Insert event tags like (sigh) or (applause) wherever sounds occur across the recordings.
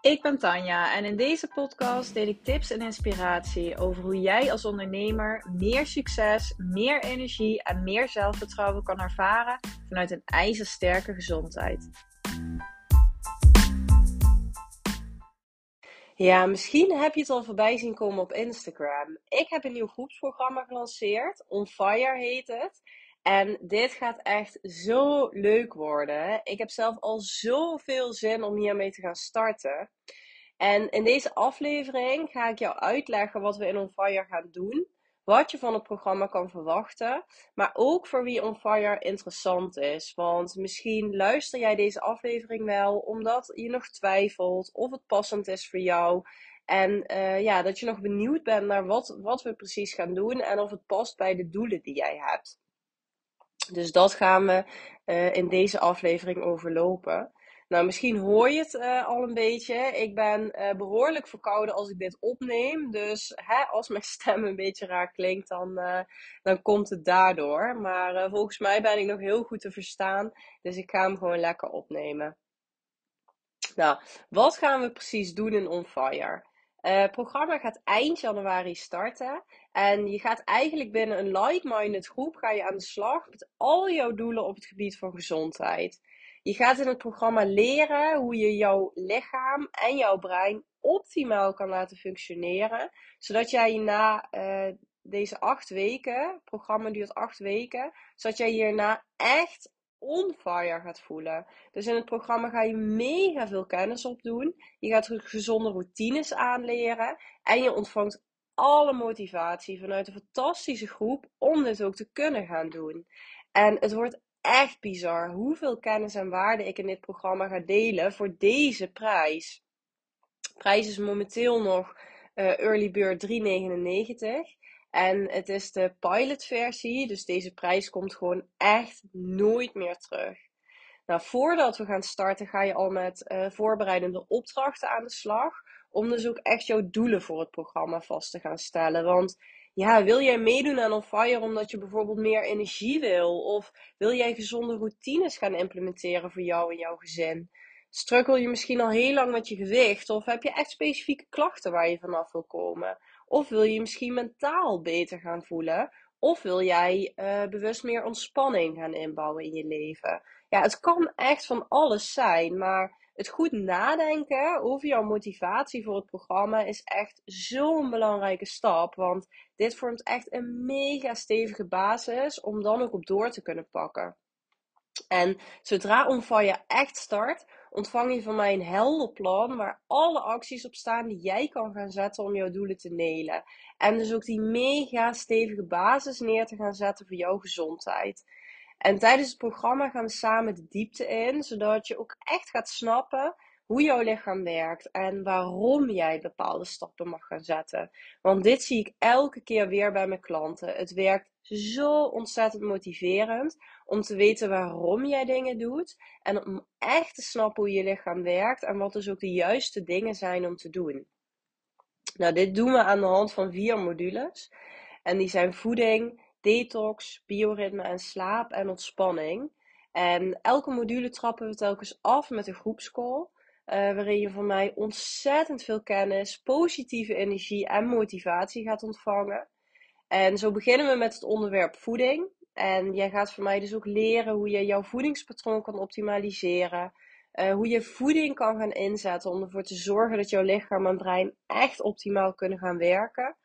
Ik ben Tanja en in deze podcast deel ik tips en inspiratie over hoe jij als ondernemer meer succes, meer energie en meer zelfvertrouwen kan ervaren vanuit een ijzersterke gezondheid. Ja, misschien heb je het al voorbij zien komen op Instagram. Ik heb een nieuw groepsprogramma gelanceerd. On Fire heet het. En dit gaat echt zo leuk worden. Ik heb zelf al zoveel zin om hiermee te gaan starten. En in deze aflevering ga ik jou uitleggen wat we in On Fire gaan doen. Wat je van het programma kan verwachten. Maar ook voor wie On Fire interessant is. Want misschien luister jij deze aflevering wel omdat je nog twijfelt of het passend is voor jou. En uh, ja, dat je nog benieuwd bent naar wat, wat we precies gaan doen en of het past bij de doelen die jij hebt. Dus dat gaan we uh, in deze aflevering overlopen. Nou, misschien hoor je het uh, al een beetje. Ik ben uh, behoorlijk verkouden als ik dit opneem. Dus hè, als mijn (laughs) stem een beetje raar klinkt, dan, dan komt het daardoor. Maar volgens mij ben ik nog heel goed te verstaan. Dus ik ga hem gewoon lekker opnemen. Nou, wat gaan we precies doen in On Fire? Het programma gaat eind januari starten. En je gaat eigenlijk binnen een like-minded groep ga je aan de slag met al jouw doelen op het gebied van gezondheid. Je gaat in het programma leren hoe je jouw lichaam en jouw brein optimaal kan laten functioneren. Zodat jij na uh, deze acht weken, het programma duurt acht weken, zodat jij hierna echt on fire gaat voelen. Dus in het programma ga je mega veel kennis opdoen. Je gaat gezonde routines aanleren. En je ontvangt alle motivatie vanuit een fantastische groep om dit ook te kunnen gaan doen. En het wordt echt bizar hoeveel kennis en waarde ik in dit programma ga delen voor deze prijs. De prijs is momenteel nog uh, early bird 3,99. En het is de pilotversie, dus deze prijs komt gewoon echt nooit meer terug. Nou, voordat we gaan starten, ga je al met uh, voorbereidende opdrachten aan de slag. Om dus ook echt jouw doelen voor het programma vast te gaan stellen. Want ja, wil jij meedoen aan On Fire omdat je bijvoorbeeld meer energie wil? Of wil jij gezonde routines gaan implementeren voor jou en jouw gezin? Struggle je misschien al heel lang met je gewicht? Of heb je echt specifieke klachten waar je vanaf wil komen? Of wil je misschien mentaal beter gaan voelen? Of wil jij uh, bewust meer ontspanning gaan inbouwen in je leven? Ja, het kan echt van alles zijn, maar het goed nadenken over jouw motivatie voor het programma is echt zo'n belangrijke stap. Want dit vormt echt een mega stevige basis om dan ook op door te kunnen pakken. En zodra Onfire echt start, ontvang je van mij een helder plan waar alle acties op staan die jij kan gaan zetten om jouw doelen te nelen. En dus ook die mega stevige basis neer te gaan zetten voor jouw gezondheid. En tijdens het programma gaan we samen de diepte in, zodat je ook echt gaat snappen hoe jouw lichaam werkt en waarom jij bepaalde stappen mag gaan zetten. Want dit zie ik elke keer weer bij mijn klanten. Het werkt zo ontzettend motiverend om te weten waarom jij dingen doet en om echt te snappen hoe je lichaam werkt en wat dus ook de juiste dingen zijn om te doen. Nou, dit doen we aan de hand van vier modules. En die zijn voeding, detox, bioritme en slaap en ontspanning. En elke module trappen we telkens af met een groepscall. Uh, waarin je van mij ontzettend veel kennis, positieve energie en motivatie gaat ontvangen. En zo beginnen we met het onderwerp voeding. En jij gaat van mij dus ook leren hoe je jouw voedingspatroon kan optimaliseren. Uh, hoe je voeding kan gaan inzetten om ervoor te zorgen dat jouw lichaam en brein echt optimaal kunnen gaan werken.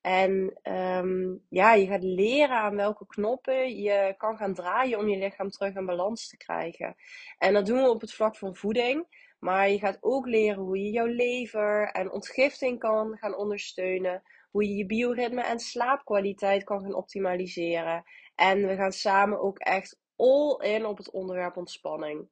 En um, ja, je gaat leren aan welke knoppen je kan gaan draaien om je lichaam terug in balans te krijgen. En dat doen we op het vlak van voeding. Maar je gaat ook leren hoe je jouw lever en ontgifting kan gaan ondersteunen. Hoe je je bioritme en slaapkwaliteit kan gaan optimaliseren. En we gaan samen ook echt all in op het onderwerp ontspanning.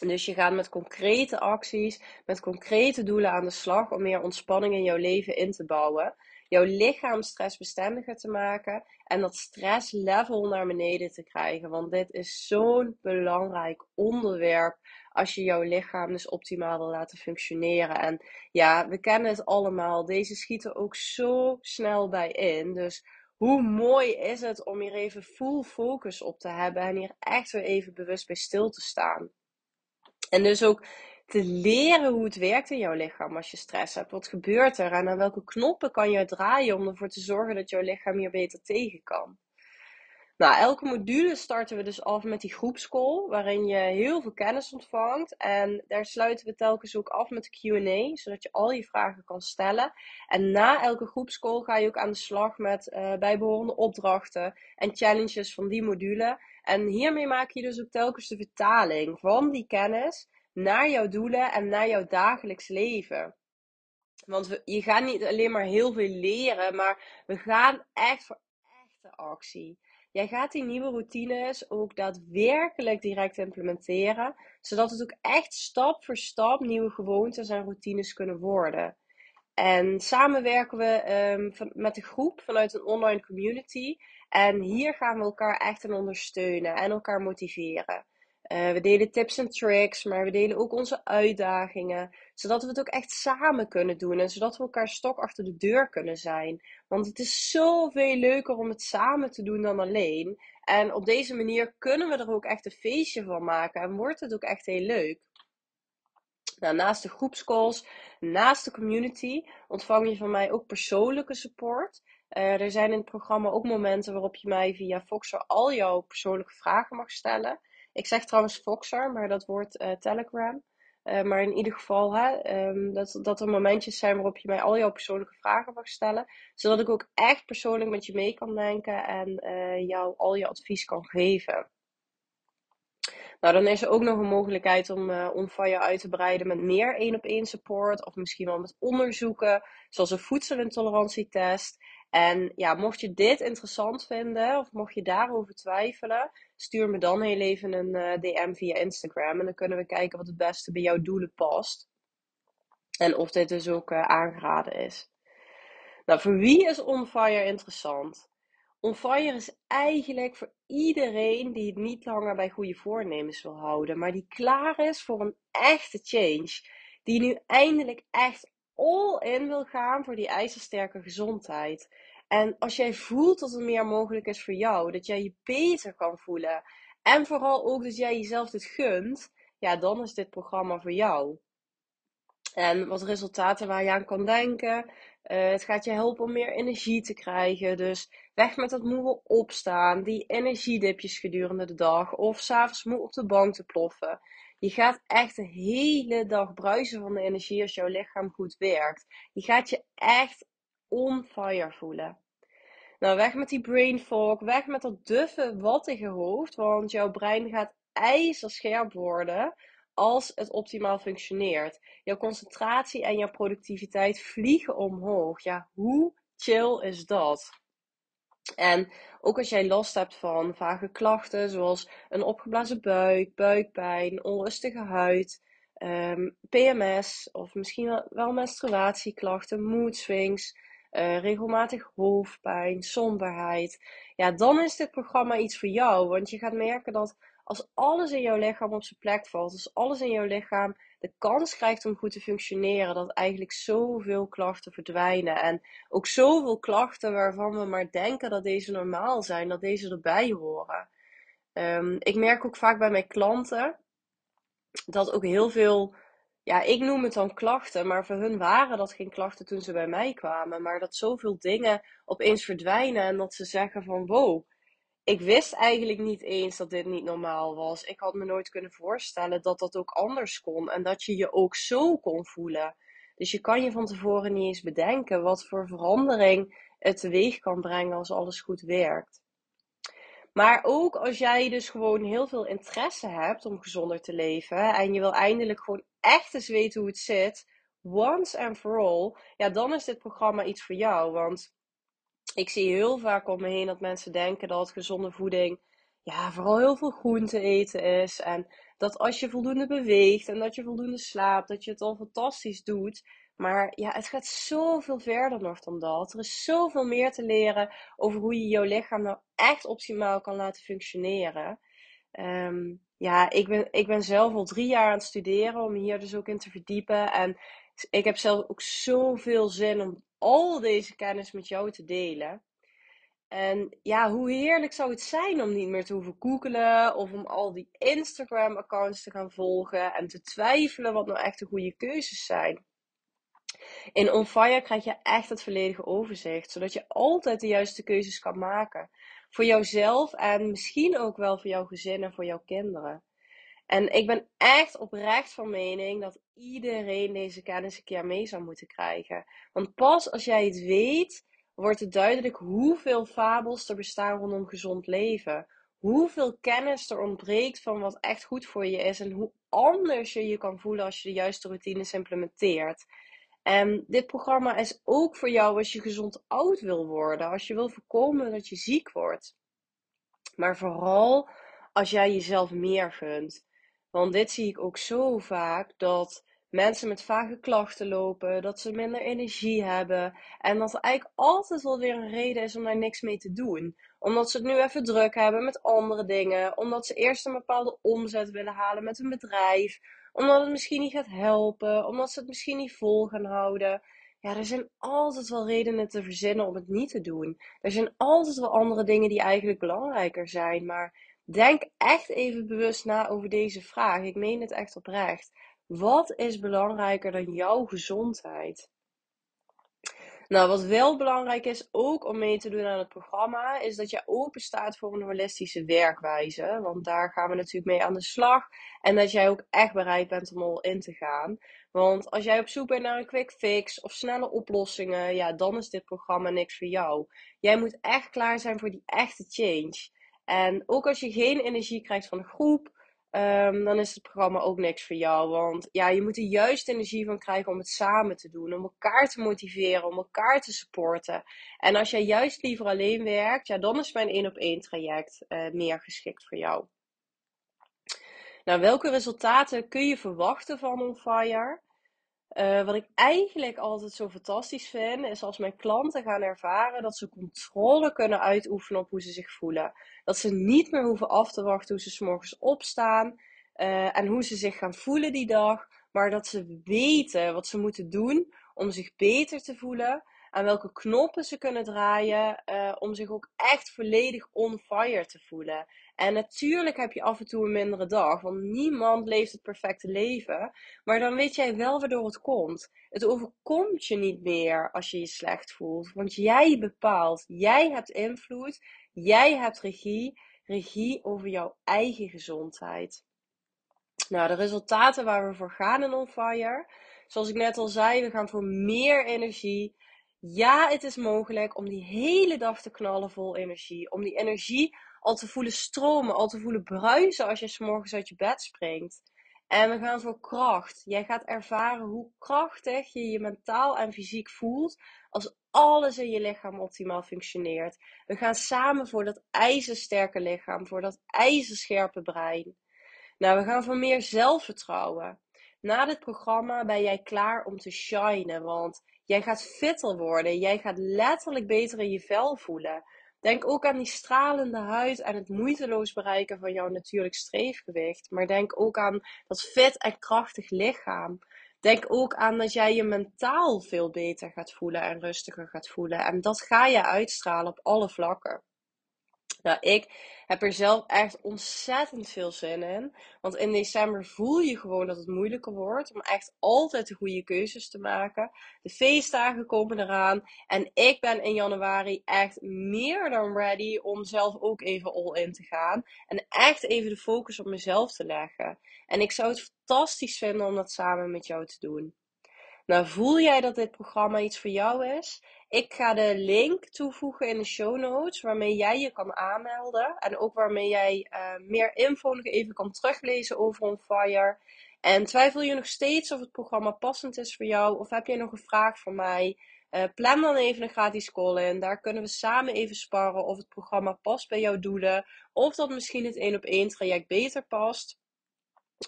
Dus je gaat met concrete acties, met concrete doelen aan de slag om meer ontspanning in jouw leven in te bouwen jouw lichaam stressbestendiger te maken en dat stresslevel naar beneden te krijgen. Want dit is zo'n belangrijk onderwerp als je jouw lichaam dus optimaal wil laten functioneren. En ja, we kennen het allemaal. Deze schieten ook zo snel bij in. Dus hoe mooi is het om hier even full focus op te hebben en hier echt weer even bewust bij stil te staan. En dus ook te leren hoe het werkt in jouw lichaam als je stress hebt. Wat gebeurt er en aan welke knoppen kan je draaien om ervoor te zorgen dat jouw lichaam hier beter tegen kan. Nou, elke module starten we dus af met die groepscall, waarin je heel veel kennis ontvangt. En daar sluiten we telkens ook af met de QA, zodat je al je vragen kan stellen. En na elke groepscall ga je ook aan de slag met uh, bijbehorende opdrachten en challenges van die module. En hiermee maak je dus ook telkens de vertaling van die kennis naar jouw doelen en naar jouw dagelijks leven. Want we, je gaat niet alleen maar heel veel leren, maar we gaan echt voor echte actie. Jij gaat die nieuwe routines ook daadwerkelijk direct implementeren, zodat het ook echt stap voor stap nieuwe gewoontes en routines kunnen worden. En samen werken we um, met de groep vanuit een online community. En hier gaan we elkaar echt in ondersteunen en elkaar motiveren. Uh, we delen tips en tricks, maar we delen ook onze uitdagingen, zodat we het ook echt samen kunnen doen en zodat we elkaar stok achter de deur kunnen zijn. Want het is zoveel leuker om het samen te doen dan alleen. En op deze manier kunnen we er ook echt een feestje van maken en wordt het ook echt heel leuk. Nou, naast de groepscalls, naast de community, ontvang je van mij ook persoonlijke support. Uh, er zijn in het programma ook momenten waarop je mij via Foxer al jouw persoonlijke vragen mag stellen. Ik zeg trouwens Foxer, maar dat wordt uh, Telegram. Uh, maar in ieder geval, hè, um, dat, dat er momentjes zijn waarop je mij al jouw persoonlijke vragen mag stellen. Zodat ik ook echt persoonlijk met je mee kan denken en uh, jou al je advies kan geven. Nou, dan is er ook nog een mogelijkheid om uh, OnFire uit te breiden met meer één op één support. Of misschien wel met onderzoeken, zoals een voedselintolerantietest. En ja, mocht je dit interessant vinden, of mocht je daarover twijfelen, stuur me dan heel even een eh, DM via Instagram. En dan kunnen we kijken wat het beste bij jouw doelen past. En of dit dus ook uh, aangeraden is. Nou, voor wie is OnFire interessant? OnFire is eigenlijk voor iedereen die het niet langer bij goede voornemens wil houden, maar die klaar is voor een echte change. Die nu eindelijk echt all in wil gaan voor die ijzersterke gezondheid. En als jij voelt dat er meer mogelijk is voor jou, dat jij je beter kan voelen en vooral ook dat jij jezelf dit gunt, ja, dan is dit programma voor jou. En wat resultaten waar je aan kan denken. Uh, het gaat je helpen om meer energie te krijgen. Dus weg met dat moe opstaan, die energiedipjes gedurende de dag of s'avonds moe op de bank te ploffen. Je gaat echt de hele dag bruisen van de energie als jouw lichaam goed werkt. Je gaat je echt on fire voelen. Nou, weg met die brain fog, weg met dat duffe, wattige hoofd, want jouw brein gaat ijzerscherp worden als het optimaal functioneert. Jouw concentratie en jouw productiviteit vliegen omhoog. Ja, hoe chill is dat? En ook als jij last hebt van vage klachten, zoals een opgeblazen buik, buikpijn, onrustige huid, ehm, PMS of misschien wel menstruatieklachten, mood swings, uh, regelmatig hoofdpijn, somberheid. Ja, dan is dit programma iets voor jou. Want je gaat merken dat als alles in jouw lichaam op zijn plek valt, als alles in jouw lichaam de kans krijgt om goed te functioneren, dat eigenlijk zoveel klachten verdwijnen. En ook zoveel klachten waarvan we maar denken dat deze normaal zijn, dat deze erbij horen. Um, ik merk ook vaak bij mijn klanten dat ook heel veel ja, ik noem het dan klachten, maar voor hun waren dat geen klachten toen ze bij mij kwamen. Maar dat zoveel dingen opeens verdwijnen en dat ze zeggen van wow, ik wist eigenlijk niet eens dat dit niet normaal was. Ik had me nooit kunnen voorstellen dat dat ook anders kon en dat je je ook zo kon voelen. Dus je kan je van tevoren niet eens bedenken wat voor verandering het teweeg kan brengen als alles goed werkt. Maar ook als jij dus gewoon heel veel interesse hebt om gezonder te leven en je wil eindelijk gewoon echt eens weten hoe het zit, once and for all, ja, dan is dit programma iets voor jou. Want ik zie heel vaak om me heen dat mensen denken dat gezonde voeding, ja, vooral heel veel groente eten is. En dat als je voldoende beweegt en dat je voldoende slaapt, dat je het al fantastisch doet. Maar ja, het gaat zoveel verder nog dan dat. Er is zoveel meer te leren over hoe je jouw lichaam nou echt optimaal kan laten functioneren. Um, ja, ik ben, ik ben zelf al drie jaar aan het studeren om hier dus ook in te verdiepen. En ik heb zelf ook zoveel zin om al deze kennis met jou te delen. En ja, hoe heerlijk zou het zijn om niet meer te hoeven googelen of om al die Instagram-accounts te gaan volgen en te twijfelen wat nou echt de goede keuzes zijn. In OnFire krijg je echt het volledige overzicht, zodat je altijd de juiste keuzes kan maken. Voor jouzelf en misschien ook wel voor jouw gezin en voor jouw kinderen. En ik ben echt oprecht van mening dat iedereen deze kennis een keer mee zou moeten krijgen. Want pas als jij het weet, wordt het duidelijk hoeveel fabels er bestaan rondom gezond leven. Hoeveel kennis er ontbreekt van wat echt goed voor je is en hoe anders je je kan voelen als je de juiste routines implementeert. En dit programma is ook voor jou als je gezond oud wil worden, als je wil voorkomen dat je ziek wordt. Maar vooral als jij jezelf meer gunt. Want dit zie ik ook zo vaak dat mensen met vage klachten lopen, dat ze minder energie hebben en dat er eigenlijk altijd wel weer een reden is om daar niks mee te doen. Omdat ze het nu even druk hebben met andere dingen, omdat ze eerst een bepaalde omzet willen halen met een bedrijf, omdat het misschien niet gaat helpen, omdat ze het misschien niet vol gaan houden. Ja, er zijn altijd wel redenen te verzinnen om het niet te doen. Er zijn altijd wel andere dingen die eigenlijk belangrijker zijn, maar Denk echt even bewust na over deze vraag. Ik meen het echt oprecht. Wat is belangrijker dan jouw gezondheid? Nou, wat wel belangrijk is, ook om mee te doen aan het programma, is dat je open staat voor een holistische werkwijze. Want daar gaan we natuurlijk mee aan de slag. En dat jij ook echt bereid bent om al in te gaan. Want als jij op zoek bent naar een quick fix of snelle oplossingen, ja, dan is dit programma niks voor jou. Jij moet echt klaar zijn voor die echte change. En ook als je geen energie krijgt van de groep, um, dan is het programma ook niks voor jou. Want ja, je moet er juist energie van krijgen om het samen te doen. Om elkaar te motiveren, om elkaar te supporten. En als jij juist liever alleen werkt, ja, dan is mijn één op één traject uh, meer geschikt voor jou. Nou, welke resultaten kun je verwachten van OnFire? Uh, wat ik eigenlijk altijd zo fantastisch vind, is als mijn klanten gaan ervaren dat ze controle kunnen uitoefenen op hoe ze zich voelen. Dat ze niet meer hoeven af te wachten hoe ze s morgens opstaan uh, en hoe ze zich gaan voelen die dag, maar dat ze weten wat ze moeten doen om zich beter te voelen aan welke knoppen ze kunnen draaien uh, om zich ook echt volledig on fire te voelen. En natuurlijk heb je af en toe een mindere dag, want niemand leeft het perfecte leven. Maar dan weet jij wel waardoor het komt. Het overkomt je niet meer als je je slecht voelt, want jij bepaalt, jij hebt invloed, jij hebt regie, regie over jouw eigen gezondheid. Nou, de resultaten waar we voor gaan in On Fire. Zoals ik net al zei, we gaan voor meer energie, ja, het is mogelijk om die hele dag te knallen vol energie. Om die energie al te voelen stromen, al te voelen bruisen als je s morgens uit je bed springt. En we gaan voor kracht. Jij gaat ervaren hoe krachtig je je mentaal en fysiek voelt als alles in je lichaam optimaal functioneert. We gaan samen voor dat ijzersterke lichaam, voor dat ijzerscherpe brein. Nou, we gaan voor meer zelfvertrouwen. Na dit programma ben jij klaar om te shinen, want Jij gaat fitter worden. Jij gaat letterlijk beter in je vel voelen. Denk ook aan die stralende huid en het moeiteloos bereiken van jouw natuurlijk streefgewicht. Maar denk ook aan dat fit en krachtig lichaam. Denk ook aan dat jij je mentaal veel beter gaat voelen en rustiger gaat voelen. En dat ga je uitstralen op alle vlakken. Nou, ik heb er zelf echt ontzettend veel zin in. Want in december voel je gewoon dat het moeilijker wordt om echt altijd de goede keuzes te maken. De feestdagen komen eraan. En ik ben in januari echt meer dan ready om zelf ook even all in te gaan. En echt even de focus op mezelf te leggen. En ik zou het fantastisch vinden om dat samen met jou te doen. Nou, voel jij dat dit programma iets voor jou is? Ik ga de link toevoegen in de show notes waarmee jij je kan aanmelden. En ook waarmee jij uh, meer info nog even kan teruglezen over OnFire. En twijfel je nog steeds of het programma passend is voor jou? Of heb jij nog een vraag voor mij? Uh, plan dan even een gratis call in. Daar kunnen we samen even sparren of het programma past bij jouw doelen. Of dat misschien het één op één traject beter past.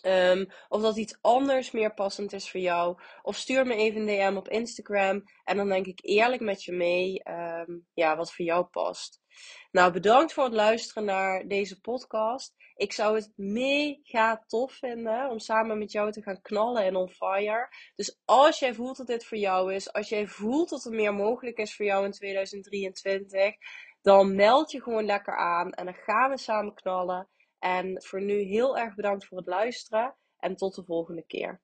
Um, of dat iets anders meer passend is voor jou. Of stuur me even een DM op Instagram. En dan denk ik eerlijk met je mee um, ja, wat voor jou past. Nou, bedankt voor het luisteren naar deze podcast. Ik zou het mega tof vinden om samen met jou te gaan knallen in On Fire. Dus als jij voelt dat dit voor jou is, als jij voelt dat er meer mogelijk is voor jou in 2023, dan meld je gewoon lekker aan en dan gaan we samen knallen. En voor nu heel erg bedankt voor het luisteren en tot de volgende keer.